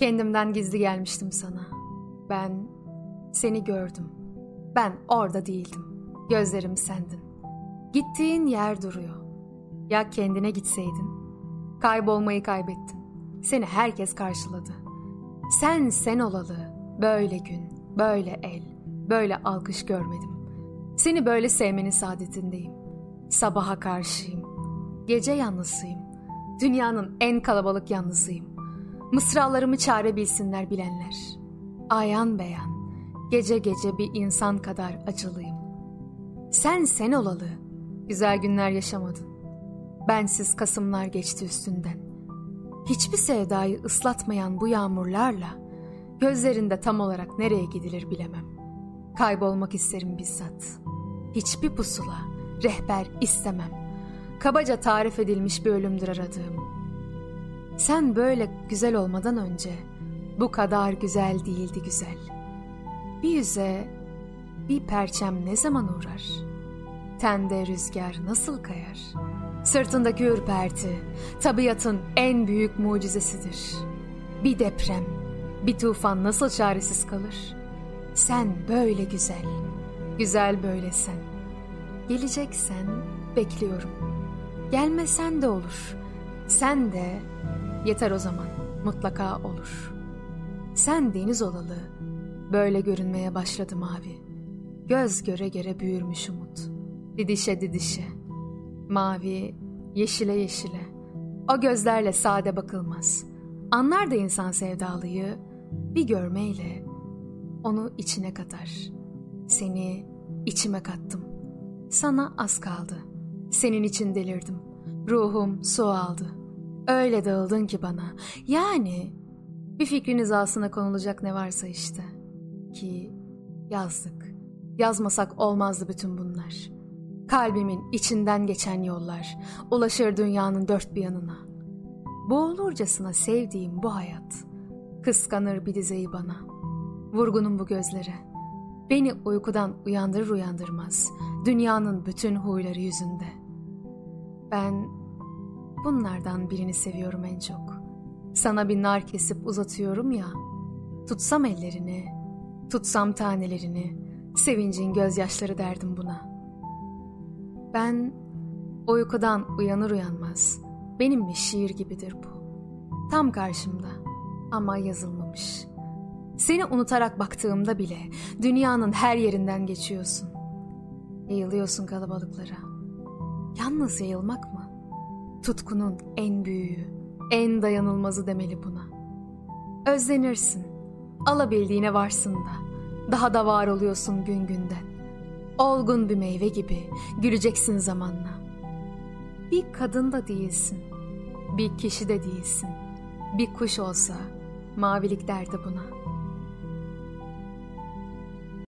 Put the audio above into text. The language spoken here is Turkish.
Kendimden gizli gelmiştim sana. Ben seni gördüm. Ben orada değildim. Gözlerim sendin. Gittiğin yer duruyor. Ya kendine gitseydin? Kaybolmayı kaybettin. Seni herkes karşıladı. Sen sen olalı. Böyle gün, böyle el, böyle alkış görmedim. Seni böyle sevmenin saadetindeyim. Sabaha karşıyım. Gece yalnızıyım. Dünyanın en kalabalık yalnızıyım. Mısralarımı çare bilsinler bilenler. Ayan beyan, gece gece bir insan kadar acılıyım. Sen sen olalı, güzel günler yaşamadın. Bensiz kasımlar geçti üstünden. Hiçbir sevdayı ıslatmayan bu yağmurlarla gözlerinde tam olarak nereye gidilir bilemem. Kaybolmak isterim bizzat. Hiçbir pusula, rehber istemem. Kabaca tarif edilmiş bir ölümdür aradığım. Sen böyle güzel olmadan önce bu kadar güzel değildi güzel. Bir yüze bir perçem ne zaman uğrar? Tende rüzgar nasıl kayar? Sırtındaki ürperti tabiatın en büyük mucizesidir. Bir deprem, bir tufan nasıl çaresiz kalır? Sen böyle güzel, güzel böyle sen. Geleceksen bekliyorum. Gelmesen de olur. Sen de yeter o zaman mutlaka olur. Sen deniz olalı böyle görünmeye başladı mavi. Göz göre göre büyürmüş umut. Didişe didişe. Mavi, yeşile yeşile. O gözlerle sade bakılmaz. Anlar da insan sevdalıyı bir görmeyle onu içine katar. Seni içime kattım. Sana az kaldı. Senin için delirdim. Ruhum su aldı. Öyle dağıldın ki bana. Yani bir fikrin hizasına konulacak ne varsa işte. Ki yazdık. Yazmasak olmazdı bütün bunlar. Kalbimin içinden geçen yollar ulaşır dünyanın dört bir yanına. Boğulurcasına sevdiğim bu hayat kıskanır bir dizeyi bana. Vurgunum bu gözlere. Beni uykudan uyandırır uyandırmaz dünyanın bütün huyları yüzünde. Ben bunlardan birini seviyorum en çok. Sana bir nar kesip uzatıyorum ya. Tutsam ellerini, tutsam tanelerini, sevincin gözyaşları derdim buna. Ben uykudan uyanır uyanmaz benim bir şiir gibidir bu. Tam karşımda ama yazılmamış. Seni unutarak baktığımda bile dünyanın her yerinden geçiyorsun. Yayılıyorsun kalabalıklara. Yalnız yayılmak mı? Tutkunun en büyüğü, en dayanılmazı demeli buna. Özlenirsin, alabildiğine varsın da, daha da var oluyorsun gün günden. Olgun bir meyve gibi güleceksin zamanla. Bir kadın da değilsin, bir kişi de değilsin. Bir kuş olsa mavilik derdi buna.''